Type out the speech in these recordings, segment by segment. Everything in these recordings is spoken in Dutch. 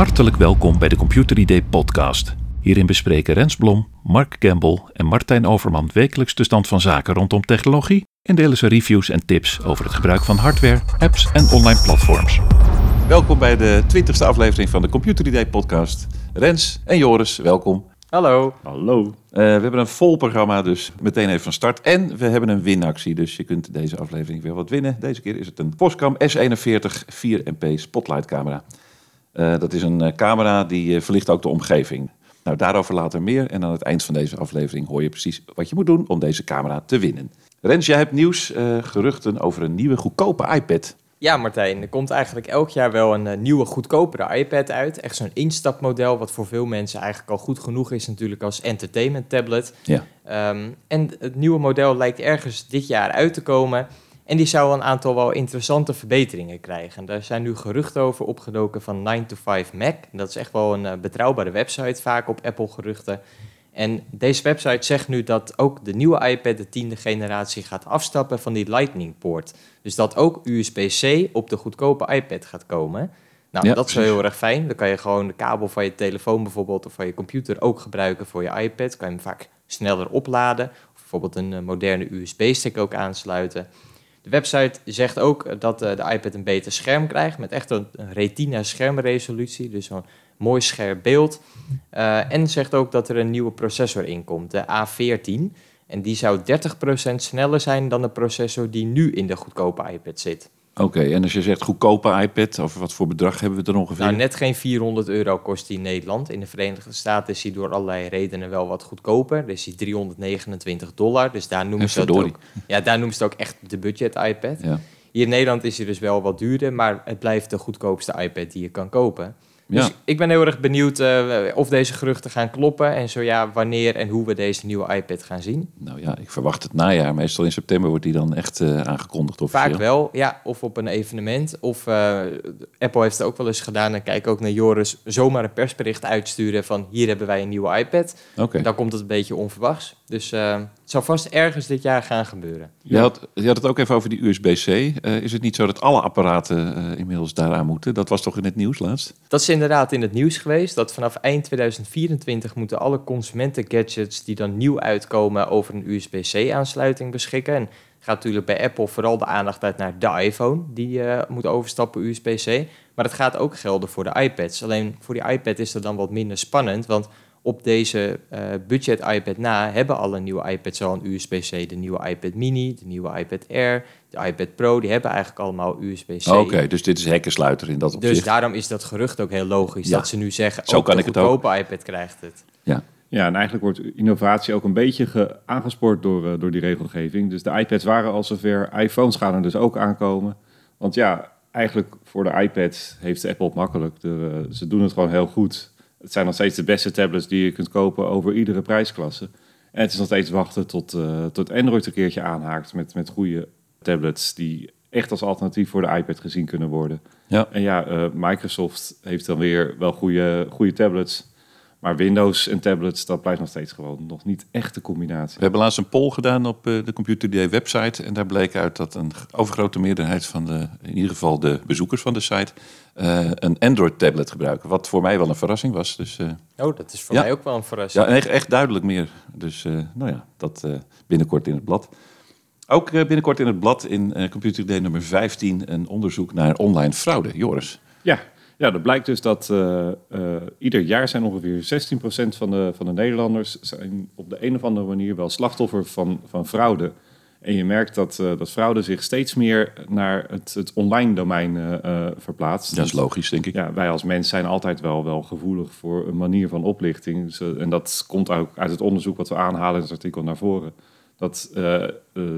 Hartelijk welkom bij de Computer ID podcast. Hierin bespreken Rens Blom, Mark Campbell en Martijn Overman wekelijks de stand van zaken rondom technologie en delen ze reviews en tips over het gebruik van hardware, apps en online platforms. Welkom bij de 20e aflevering van de Computer ID podcast. Rens en Joris, welkom. Hallo. Hallo. Uh, we hebben een vol programma, dus meteen even van start. En we hebben een winactie, dus je kunt deze aflevering weer wat winnen. Deze keer is het een Postcam S41 4MP Spotlight camera. Uh, dat is een uh, camera die verlicht ook de omgeving. Nou, daarover later meer. En aan het eind van deze aflevering hoor je precies wat je moet doen om deze camera te winnen. Rens, jij hebt nieuws, geruchten over een nieuwe goedkope iPad. Ja, Martijn, er komt eigenlijk elk jaar wel een uh, nieuwe, goedkopere iPad uit. Echt zo'n instapmodel, wat voor veel mensen eigenlijk al goed genoeg is, natuurlijk als entertainment tablet. Ja. Um, en het nieuwe model lijkt ergens dit jaar uit te komen. En die zou een aantal wel interessante verbeteringen krijgen. Daar zijn nu geruchten over opgedoken van 9 to 5 Mac. Dat is echt wel een uh, betrouwbare website, vaak op Apple geruchten. En deze website zegt nu dat ook de nieuwe iPad, de tiende generatie, gaat afstappen van die Lightning-poort. Dus dat ook USB-C op de goedkope iPad gaat komen. Nou, Ja, dat is wel heel erg fijn. Dan kan je gewoon de kabel van je telefoon bijvoorbeeld of van je computer ook gebruiken voor je iPad. Kan je hem vaak sneller opladen. Of bijvoorbeeld een uh, moderne USB-stick ook aansluiten. De website zegt ook dat uh, de iPad een beter scherm krijgt met echt een, een retina schermresolutie. Dus zo'n mooi scherp beeld. Uh, en zegt ook dat er een nieuwe processor in komt, de A14. En die zou 30% sneller zijn dan de processor die nu in de goedkope iPad zit. Oké, okay, en als je zegt goedkope iPad, over wat voor bedrag hebben we het er ongeveer? Nou, net geen 400 euro kost die in Nederland. In de Verenigde Staten is hij door allerlei redenen wel wat goedkoper. Dus die 329 dollar. Dus daar noemen, ze het ook, ja, daar noemen ze het ook echt de budget iPad. Ja. Hier in Nederland is hij dus wel wat duurder, maar het blijft de goedkoopste iPad die je kan kopen. Dus Ja. ik ben heel erg benieuwd uh, of deze geruchten gaan kloppen. En zo ja, wanneer en hoe we deze nieuwe iPad gaan zien. Nou ja, ik verwacht het najaar. Meestal in september wordt die dan echt uh, aangekondigd officieel. Vaak wel, ja. Of op een evenement. Of uh, Apple heeft het ook wel eens gedaan. En kijk ook naar Joris zomaar een persbericht uitsturen van... hier hebben wij een nieuwe iPad. Okay. Dan komt het een beetje onverwachts. Dus uh, het zal vast ergens dit jaar gaan gebeuren. Je had, je had het ook even over die USB-C. Uh, is het niet zo dat alle apparaten uh, inmiddels daaraan moeten? Dat was toch in het nieuws laatst? Dat is inderdaad in het nieuws geweest. Dat vanaf eind 2024 moeten alle consumenten-gadgets die dan nieuw uitkomen over een USB-C-aansluiting beschikken. En gaat natuurlijk bij Apple vooral de aandacht uit naar de iPhone, die moet overstappen USB-C. Maar het gaat ook gelden voor de iPads. Alleen voor die iPad is dat dan wat minder spannend, want op deze uh, budget iPad na hebben alle nieuwe iPads al een USB-C. De nieuwe iPad mini, de nieuwe iPad Air, de iPad Pro, die hebben eigenlijk allemaal USB-C. Oké, okay, dus dit is hekkensluiter in dat opzicht. Dus daarom is dat gerucht ook heel logisch, Ja. dat ze nu zeggen, Zo ook kan de ik het ook. goedkope iPad krijgt het. Ja, Ja, en eigenlijk wordt innovatie ook een beetje ge- aangespoord door, eh, door die regelgeving. Dus de iPads waren al zover, iPhones gaan er dus ook aankomen. Want ja, eigenlijk voor de iPads heeft Apple het makkelijk. De, eh, ze doen het gewoon heel goed. Het zijn nog steeds de beste tablets die je kunt kopen over iedere prijsklasse. En het is nog steeds wachten tot, eh, tot Android een keertje aanhaakt met, met goede tablets die echt als alternatief voor de iPad gezien kunnen worden. Ja. En ja, eh, Microsoft heeft dan weer wel goede, goede tablets. Maar Windows en tablets, dat blijft nog steeds gewoon nog niet echt de combinatie. we hebben laatst een poll gedaan op eh, de Computer Day website. En daar bleek uit dat een overgrote meerderheid van de, in ieder geval de bezoekers van de site, eh, een Android tablet gebruiken. Wat voor mij wel een verrassing was. Dus eh, Oh, dat is voor Ja. mij ook wel een verrassing. ja, echt, echt duidelijk meer. Dus eh, nou ja, dat eh, binnenkort in het blad. Ook binnenkort in het blad in Computer Day nummer 15 een onderzoek naar online fraude. Joris. Ja, ja dat blijkt dus dat eh, eh, ieder jaar zijn ongeveer 16% van de, van de Nederlanders zijn op de een of andere manier wel slachtoffer van, van fraude. En je merkt dat, eh, dat fraude zich steeds meer naar het, het online domein verplaatst. Dat is logisch, denk ik. Ja, wij als mens zijn altijd wel, wel gevoelig voor een manier van oplichting. Dus, en dat komt ook uit het onderzoek wat we aanhalen in het artikel naar voren. Dat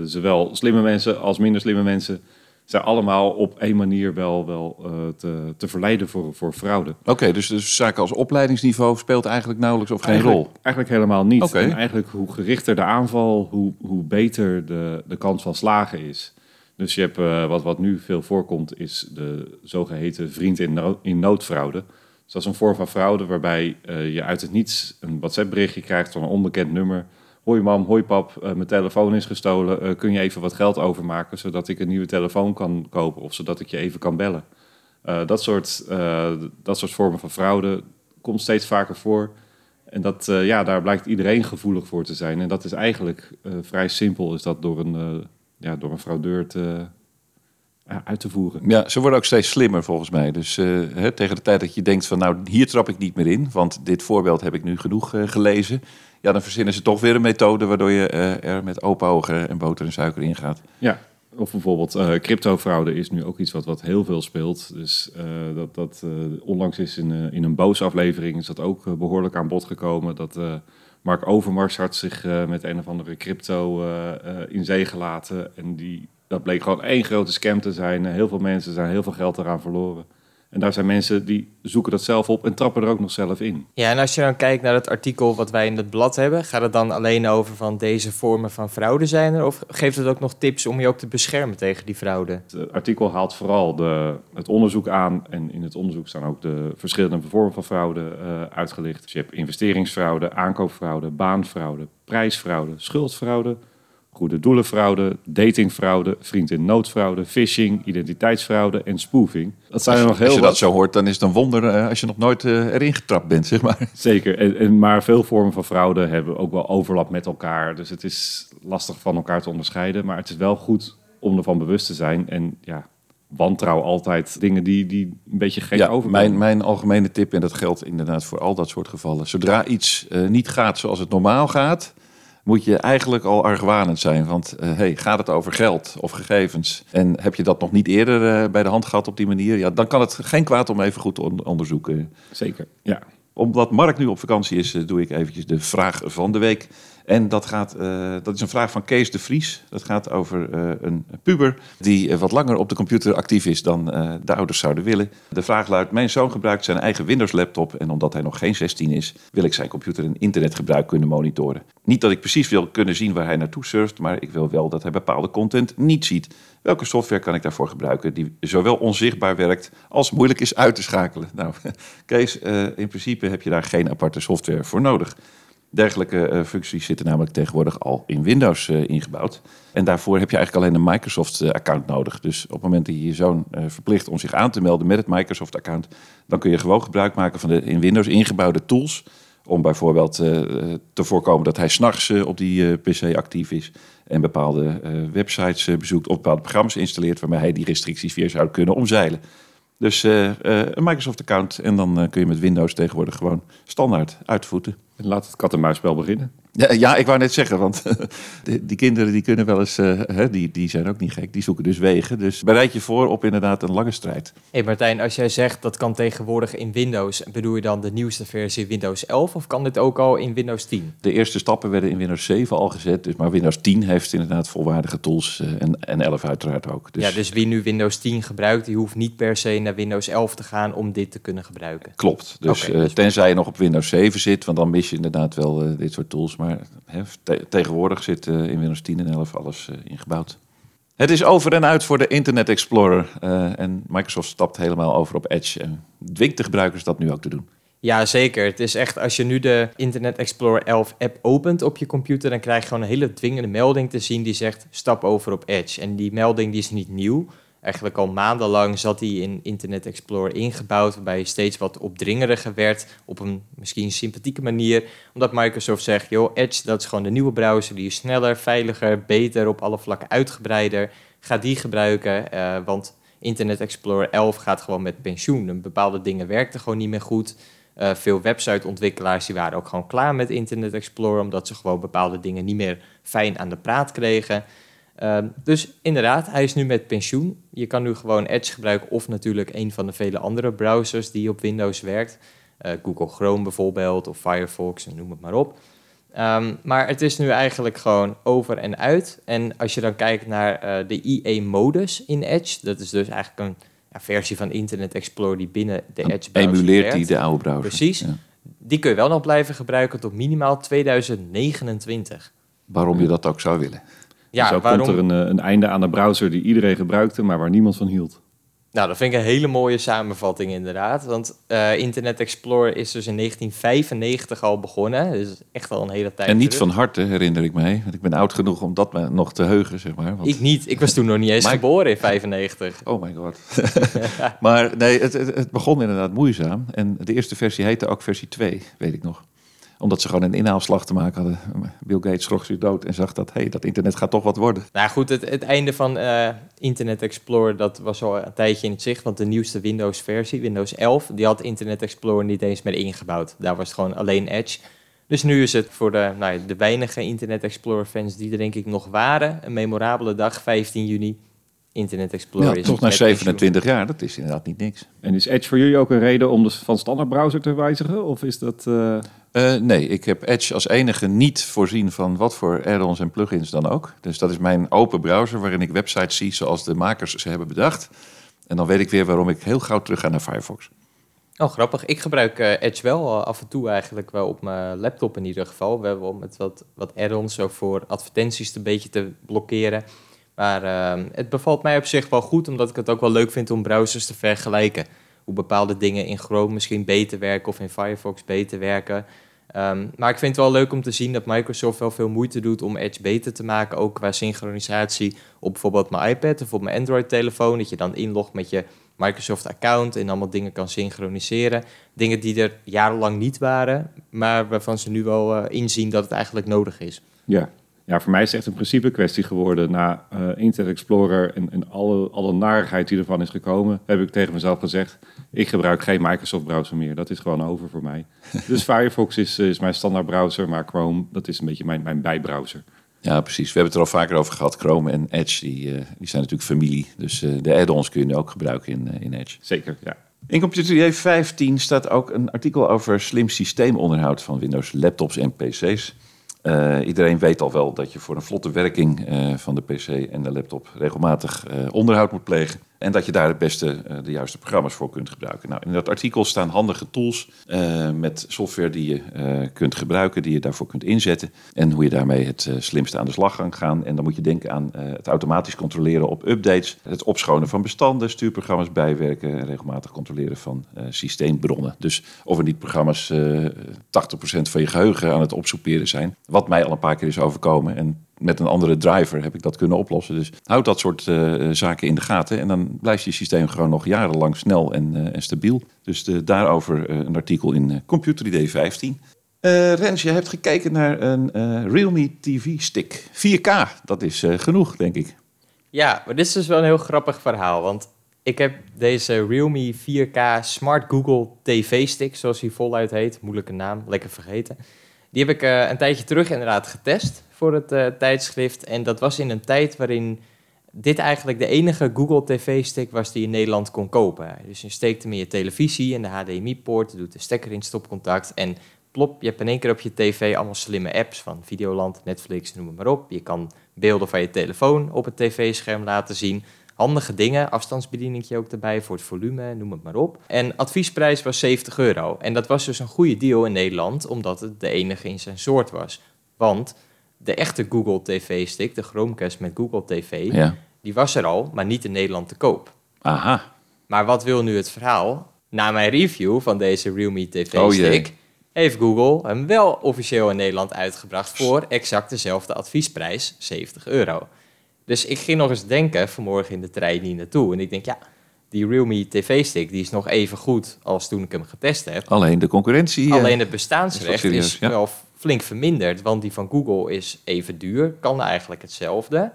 zowel slimme mensen als minder slimme mensen zijn allemaal op één manier wel, wel eh, te, te verleiden voor, voor fraude. Oké, dus, dus zaken als opleidingsniveau speelt eigenlijk nauwelijks of geen eigenlijk, rol. Eigenlijk helemaal niet. En eigenlijk hoe gerichter de aanval, hoe, hoe beter de, de kans van slagen is. Dus je hebt, eh, wat, wat nu veel voorkomt, is de zogeheten vriend in, in noodfraude. Dus dat is een vorm van fraude waarbij eh, je uit het niets een WhatsApp-berichtje krijgt van een onbekend nummer. Hoi mam, hoi pap, eh, mijn telefoon is gestolen. Eh, kun je even wat geld overmaken zodat ik een nieuwe telefoon kan kopen of zodat ik je even kan bellen? Uh, dat, soort, dat soort vormen van fraude komt steeds vaker voor. En dat, ja, daar blijkt iedereen gevoelig voor te zijn. En dat is eigenlijk vrij simpel, is dat door een, ja, door een fraudeur te, uit te voeren. Ja, ze worden ook steeds slimmer volgens mij. Dus hè, tegen de tijd dat je denkt van nou, hier trap ik niet meer in, want dit voorbeeld heb ik nu genoeg gelezen. Ja, dan verzinnen ze toch weer een methode waardoor je er met open ogen en boter en suiker in gaat. Ja, of bijvoorbeeld uh, cryptofraude is nu ook iets wat, wat heel veel speelt. Dus uh, dat, dat onlangs is in, in een boos-aflevering is dat ook behoorlijk aan bod gekomen. Dat Mark Overmars had zich met een of andere crypto in zee gelaten. En die, dat bleek gewoon één grote scam te zijn. heel veel mensen zijn heel veel geld eraan verloren. En daar zijn mensen die zoeken dat zelf op en trappen er ook nog zelf in. Ja, en als je dan kijkt naar het artikel wat wij in het blad hebben, gaat het dan alleen over van deze vormen van fraude zijn er? Of geeft het ook nog tips om je ook te beschermen tegen die fraude? Het artikel haalt vooral de, het onderzoek aan. En in het onderzoek staan ook de verschillende vormen van fraude uh, uitgelicht. Dus je hebt investeringsfraude, aankoopfraude, baanfraude, prijsfraude, schuldfraude goede doelenfraude, datingfraude, vriend in noodfraude, phishing, identiteitsfraude en spoofing. Dat zijn er nog heel Als je dat zo hoort, dan is het een wonder uh, als je nog nooit uh, erin getrapt bent, zeg maar. Zeker, en, en, maar veel vormen van fraude hebben ook wel overlap met elkaar. Dus het is lastig van elkaar te onderscheiden. Maar het is wel goed om ervan bewust te zijn. En ja, wantrouw altijd dingen die, die een beetje gek ja, overkomen. Mijn, mijn algemene tip, en dat geldt inderdaad voor al dat soort gevallen. Zodra iets uh, niet gaat zoals het normaal gaat moet je eigenlijk al argwanend zijn. Want uh, hey, gaat het over geld of gegevens? En heb je dat nog niet eerder uh, bij de hand gehad op die manier? Ja, dan kan het geen kwaad om even goed te on onderzoeken. Zeker, ja. Omdat Mark nu op vakantie is, uh, doe ik eventjes de vraag van de week. En dat, gaat, uh, dat is een vraag van Kees de Vries. Dat gaat over uh, een puber die uh, wat langer op de computer actief is dan de ouders zouden willen. De vraag luidt: Mijn zoon gebruikt zijn eigen Windows-laptop. En omdat hij nog geen 16 is, wil ik zijn computer en internetgebruik kunnen monitoren. Niet dat ik precies wil kunnen zien waar hij naartoe surft, maar ik wil wel dat hij bepaalde content niet ziet. Welke software kan ik daarvoor gebruiken die zowel onzichtbaar werkt als moeilijk is uit te schakelen? Nou, Kees, in principe heb je daar geen aparte software voor nodig. Dergelijke uh, functies zitten namelijk tegenwoordig al in Windows uh, ingebouwd. En daarvoor heb je eigenlijk alleen een Microsoft-account uh, nodig. Dus op het moment dat je je zoon verplicht om zich aan te melden met het Microsoft-account, dan kun je gewoon gebruik maken van de in Windows ingebouwde tools. Om bijvoorbeeld te voorkomen dat hij s'nachts op die PC actief is en bepaalde websites bezoekt of bepaalde programma's installeert waarmee hij die restricties weer zou kunnen omzeilen. Dus een Microsoft-account en dan kun je met Windows tegenwoordig gewoon standaard uitvoeten. Laat het kat-en-muisspel beginnen. Ja, ja, ik wou net zeggen, want die, die kinderen die kunnen wel eens, uh, die, die zijn ook niet gek, die zoeken dus wegen. Dus bereid je voor op inderdaad een lange strijd. hey Martijn, als jij zegt dat kan tegenwoordig in Windows, bedoel je dan de nieuwste versie Windows 11 of kan dit ook al in Windows 10? De eerste stappen werden in Windows 7 al gezet, dus maar Windows 10 heeft inderdaad volwaardige tools uh, en, en 11 uiteraard ook. Dus... Ja, dus wie nu Windows 10 gebruikt, die hoeft niet per se naar Windows 11 te gaan om dit te kunnen gebruiken. Klopt, dus, okay, dus... tenzij je nog op Windows 7 zit, want dan mis je inderdaad wel dit soort tools, maar tegenwoordig zit uh, in Windows 10 en 11 alles uh, ingebouwd. Het is over en uit voor de Internet Explorer. Uh, en Microsoft stapt helemaal over op Edge en dwingt de gebruikers dat nu ook te doen. Ja, zeker. Het is echt, als je nu de Internet Explorer 11 app opent op je computer, dan krijg je gewoon een hele dwingende melding te zien die zegt stap over op Edge. En die melding die is niet nieuw eigenlijk al maandenlang zat hij in Internet Explorer ingebouwd, waarbij hij steeds wat opdringeriger werd op een misschien sympathieke manier. Omdat Microsoft zegt, joh, Edge dat is gewoon de nieuwe browser, die is sneller, veiliger, beter, op alle vlakken uitgebreider. Ga die gebruiken, uh, want Internet Explorer 11 gaat gewoon met pensioen. Bepaalde dingen werkten gewoon niet meer goed. Uh, veel websiteontwikkelaars die waren ook gewoon klaar met Internet Explorer, omdat ze gewoon bepaalde dingen niet meer fijn aan de praat kregen. Ehm, dus inderdaad, hij is nu met pensioen. Je kan nu gewoon Edge gebruiken of natuurlijk een van de vele andere browsers die op Windows werkt. Uh, Google Chrome bijvoorbeeld of Firefox, noem het maar op. Um, maar het is nu eigenlijk gewoon over en uit. En als je dan kijkt naar uh, de IE-modus in Edge, dat is dus eigenlijk een ja, versie van Internet Explorer die binnen de Edge browser Emuleert werkt. die de oude browser. Precies. Ja. Die kun je wel nog blijven gebruiken tot minimaal 2029. Waarom je dat ook zou willen. Ja, Zo waarom... komt er een, eh, een, einde aan de browser die iedereen gebruikte, maar waar niemand van hield. Nou, dat vind ik een hele mooie samenvatting inderdaad. Want eh, Internet Explorer is dus in 1995 al begonnen. Dus echt al een hele tijd En niet terug. van harte herinner ik mij. Want ik ben oud genoeg om dat me nog te heugen, zeg maar. Want... Ik niet. Ik was toen nog niet eens Maar geboren in 95. Oh my god. maar nee, het, het, het begon inderdaad moeizaam. En de eerste versie heette ook versie 2, weet ik nog. Omdat ze gewoon een inhaalslag te maken hadden. Bill Gates schrok zich dood en zag dat, hé, hey, dat internet gaat toch wat worden. Nou goed, het, het einde van eh, Internet Explorer, dat was al een tijdje in het zicht. Want de nieuwste Windows-versie, Windows 11, die had Internet Explorer niet eens meer ingebouwd. Daar was het gewoon alleen Edge. Dus nu is het voor de, nou, ja, de weinige Internet Explorer-fans die er denk ik nog waren, een memorabele dag, 15 juni. Internet Explorer Ja, is toch na met pensioen. 27 jaar, dat is inderdaad niet niks. En is Edge voor jullie ook een reden om de van standaard browser te wijzigen? Of is dat... eh, Eh, nee, ik heb Edge als enige niet voorzien van wat voor add-ons en plugins dan ook. Dus dat is mijn open browser waarin ik websites zie zoals de makers ze hebben bedacht. En dan weet ik weer waarom ik heel gauw terug ga naar Firefox. Oh, grappig. Ik gebruik eh, Edge wel eh, af en toe eigenlijk wel op mijn laptop in ieder geval. We hebben met wat, wat add-ons ook voor advertenties een beetje te blokkeren. Maar ehm, het bevalt mij op zich wel goed, omdat ik het ook wel leuk vind om browsers te vergelijken. Hoe bepaalde dingen in Chrome misschien beter werken of in Firefox beter werken. Ehm, maar ik vind het wel leuk om te zien dat Microsoft wel veel moeite doet om Edge beter te maken. Ook qua synchronisatie op bijvoorbeeld mijn iPad of op mijn Android-telefoon. Dat je dan inlogt met je Microsoft-account en allemaal dingen kan synchroniseren. Dingen die er jarenlang niet waren, maar waarvan ze nu wel eh, inzien dat het eigenlijk nodig is. Ja. Ja, voor mij is het echt een principe kwestie geworden. Na eh, Internet Explorer en, en alle, alle narigheid die ervan is gekomen, heb ik tegen mezelf gezegd, ik gebruik geen Microsoft browser meer. Dat is gewoon over voor mij. dus Firefox is, is mijn standaard browser, maar Chrome, dat is een beetje mijn, mijn bijbrowser. Ja, precies. We hebben het er al vaker over gehad. Chrome en Edge, die, eh, die zijn natuurlijk familie. Dus eh, de add-ons kun je nu ook gebruiken in, in Edge. Zeker, ja. In Computer Today 15 staat ook een artikel over slim systeemonderhoud van Windows laptops en PC's. Eh, iedereen weet al wel dat je voor een vlotte werking eh, van de PC en de laptop regelmatig eh, onderhoud moet plegen. En dat je daar het beste, de juiste programma's voor kunt gebruiken. Nou, in dat artikel staan handige tools met software die je kunt gebruiken, die je daarvoor kunt inzetten. En hoe je daarmee het slimste aan de slag kan gaan. En dan moet je denken aan het automatisch controleren op updates, het opschonen van bestanden, stuurprogramma's bijwerken en regelmatig controleren van systeembronnen. Dus of er niet programma's eh 80% van je geheugen aan het opsoeperen zijn. Wat mij al een paar keer is overkomen. En met een andere driver heb ik dat kunnen oplossen. Dus houd dat soort eh, zaken in de gaten. En dan blijft je systeem gewoon nog jarenlang snel en, eh, en stabiel. Dus de, daarover eh, een artikel in Computer ID 15. Eh Rens, je hebt gekeken naar een Realme TV Stick. 4K, dat is genoeg, denk ik. Ja, maar dit is dus wel een heel grappig verhaal. Want ik heb deze Realme 4K Smart Google TV Stick, zoals hij voluit heet. Moeilijke naam, lekker vergeten. Die heb ik eh, een tijdje terug inderdaad getest voor het eh, tijdschrift. En dat was in een tijd waarin dit eigenlijk de enige Google TV-stick was die je in Nederland kon kopen. Dus je steekt hem in je televisie en de HDMI-poort, doet de stekker in stopcontact en plop, je hebt in één keer op je tv allemaal slimme apps van Videoland, Netflix, noem maar op. Je kan beelden van je telefoon op het tv-scherm laten zien. Handige dingen, afstandsbedieningje ook erbij voor het volume, noem het maar op. En adviesprijs was 70 euro. En dat was dus een goede deal in Nederland, omdat het de enige in zijn soort was. Want de echte Google TV-stick, de Chromecast met Google TV, Ja. die was er al, maar niet in Nederland te koop. Aha. Maar wat wil nu het verhaal? Na mijn review van deze Realme TV-stick Oh heeft Google hem wel officieel in Nederland uitgebracht voor exact dezelfde adviesprijs, 70 euro. Dus ik ging nog eens denken vanmorgen in de trein hier naartoe. En ik denk, ja, die Realme TV-stick die is nog even goed als toen ik hem getest heb. Alleen de concurrentie. Alleen het is bestaansrecht serieus, is ja. wel flink verminderd, want die van Google is even duur, kan eigenlijk hetzelfde.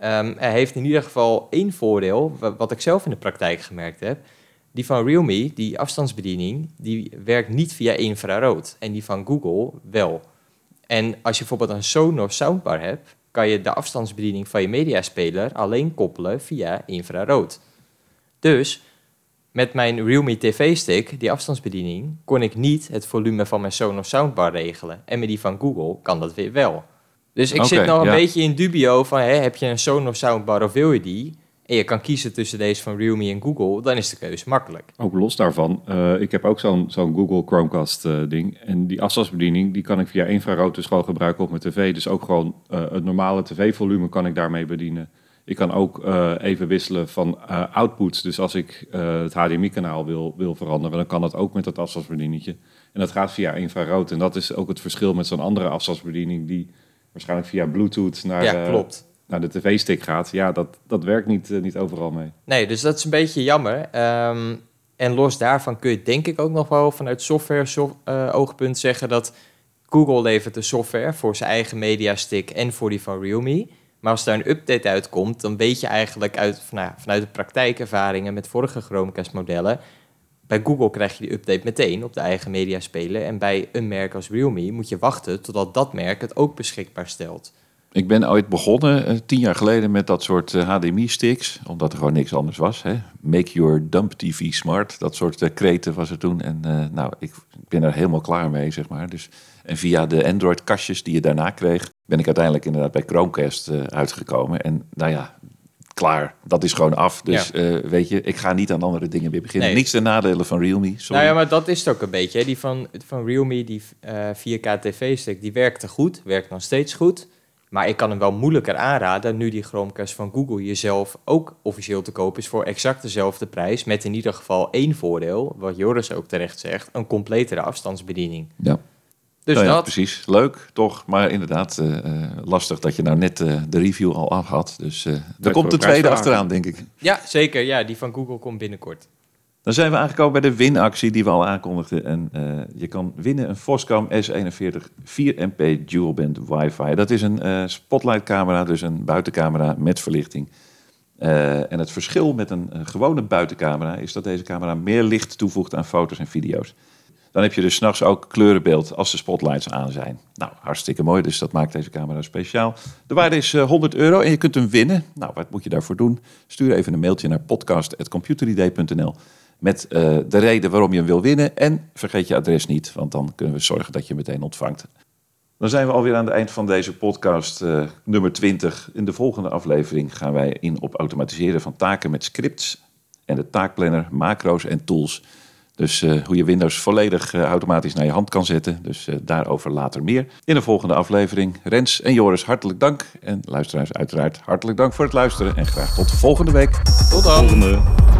Ehm, hij heeft in ieder geval één voordeel, wa- wat ik zelf in de praktijk gemerkt heb. Die van Realme, die afstandsbediening, die werkt niet via infrarood. En die van Google wel. En als je bijvoorbeeld een Sonos soundbar hebt, kan je de afstandsbediening van je mediaspeler alleen koppelen via infrarood. Dus met mijn Realme TV-stick, die afstandsbediening, kon ik niet het volume van mijn Sonos soundbar regelen. En met die van Google kan dat weer wel. Dus ik zit nog een ja. beetje in dubio van, hè, heb je een Sonos soundbar of wil je die? En je kan kiezen tussen deze van Realme en Google, dan is de keuze makkelijk. Ook los daarvan, eh, ik heb ook zo'n zo'n Google Chromecast eh, ding. En die afstandsbediening, die kan ik via infrarood dus gewoon gebruiken op mijn tv. Dus ook gewoon eh, het normale tv-volume kan ik daarmee bedienen. Je kan ook even wisselen van outputs. Dus als ik het HDMI-kanaal wil, wil veranderen, dan kan dat ook met dat afstandsbedieningetje. En dat gaat via infrarood. En dat is ook het verschil met zo'n andere afstandsbediening die waarschijnlijk via Bluetooth naar, ja, klopt. Naar de tv-stick gaat. Ja, dat, dat werkt niet, niet overal mee. Nee, dus dat is een beetje jammer. Um, en los daarvan kun je denk ik ook nog wel vanuit software-oogpunt zeggen dat Google levert de software voor zijn eigen mediastick en voor die van Realme. Maar als daar een update uitkomt, dan weet je eigenlijk uit, nou, vanuit de praktijkervaringen met vorige Chromecast-modellen. Bij Google krijg je die update meteen op de eigen mediaspeler. En bij een merk als Realme moet je wachten totdat dat merk het ook beschikbaar stelt. Ik ben ooit begonnen, uh, tien jaar geleden, met dat soort HDMI-sticks. Omdat er gewoon niks anders was. Hè? Make your dump TV smart. Dat soort uh, kreten was er toen. En nou, ik ben er helemaal klaar mee, zeg maar. Dus, en via de Android-kastjes die je daarna kreeg... ben ik uiteindelijk inderdaad bij Chromecast uitgekomen. En nou ja, klaar. Dat is gewoon af. Dus ja. weet je, ik ga niet aan andere dingen weer beginnen. Nee. Niks ten nadelen van Realme. Sorry. Nou ja, maar dat is het ook een beetje. Hè? Die van, van Realme, die 4K TV-stick, die werkte goed. Werkt nog steeds goed. Maar ik kan hem wel moeilijker aanraden nu die Chromecast van Google jezelf ook officieel te koop is voor exact dezelfde prijs. Met in ieder geval één voordeel, wat Joris ook terecht zegt, een completere afstandsbediening. Ja. Dus nou ja, dat... precies. Leuk, toch? Maar inderdaad, uh, lastig dat je nou net uh, de review al af had. Dus er komt de tweede achteraan, denk ik. Ja, zeker. Ja, die van Google komt binnenkort. Dan zijn we aangekomen bij de winactie die we al aankondigden. En uh, je kan winnen een Foscam S41 4MP Dual Band Wi-Fi. Dat is een uh, spotlight camera, dus een buitencamera met verlichting. Uh, en het verschil met een gewone buitencamera is dat deze camera meer licht toevoegt aan foto's en video's. Dan heb je dus s'nachts ook kleurenbeeld als de spotlights aan zijn. Nou, hartstikke mooi, dus dat maakt deze camera speciaal. De waarde is 100 euro en je kunt hem winnen. Nou, wat moet je daarvoor doen? Stuur even een mailtje naar podcast.computeridee.nl met uh, de reden waarom je hem wil winnen. En vergeet je adres niet, want dan kunnen we zorgen dat je meteen ontvangt. Dan zijn we alweer aan het eind van deze podcast uh, nummer 20. In de volgende aflevering gaan wij in op automatiseren van taken met scripts en de taakplanner, macro's en tools. Dus uh, hoe je Windows volledig automatisch naar je hand kan zetten. Dus daarover later meer. In de volgende aflevering. Rens en Joris, hartelijk dank. En luisteraars uiteraard hartelijk dank voor het luisteren. En graag tot volgende week. Tot dan. Volgende.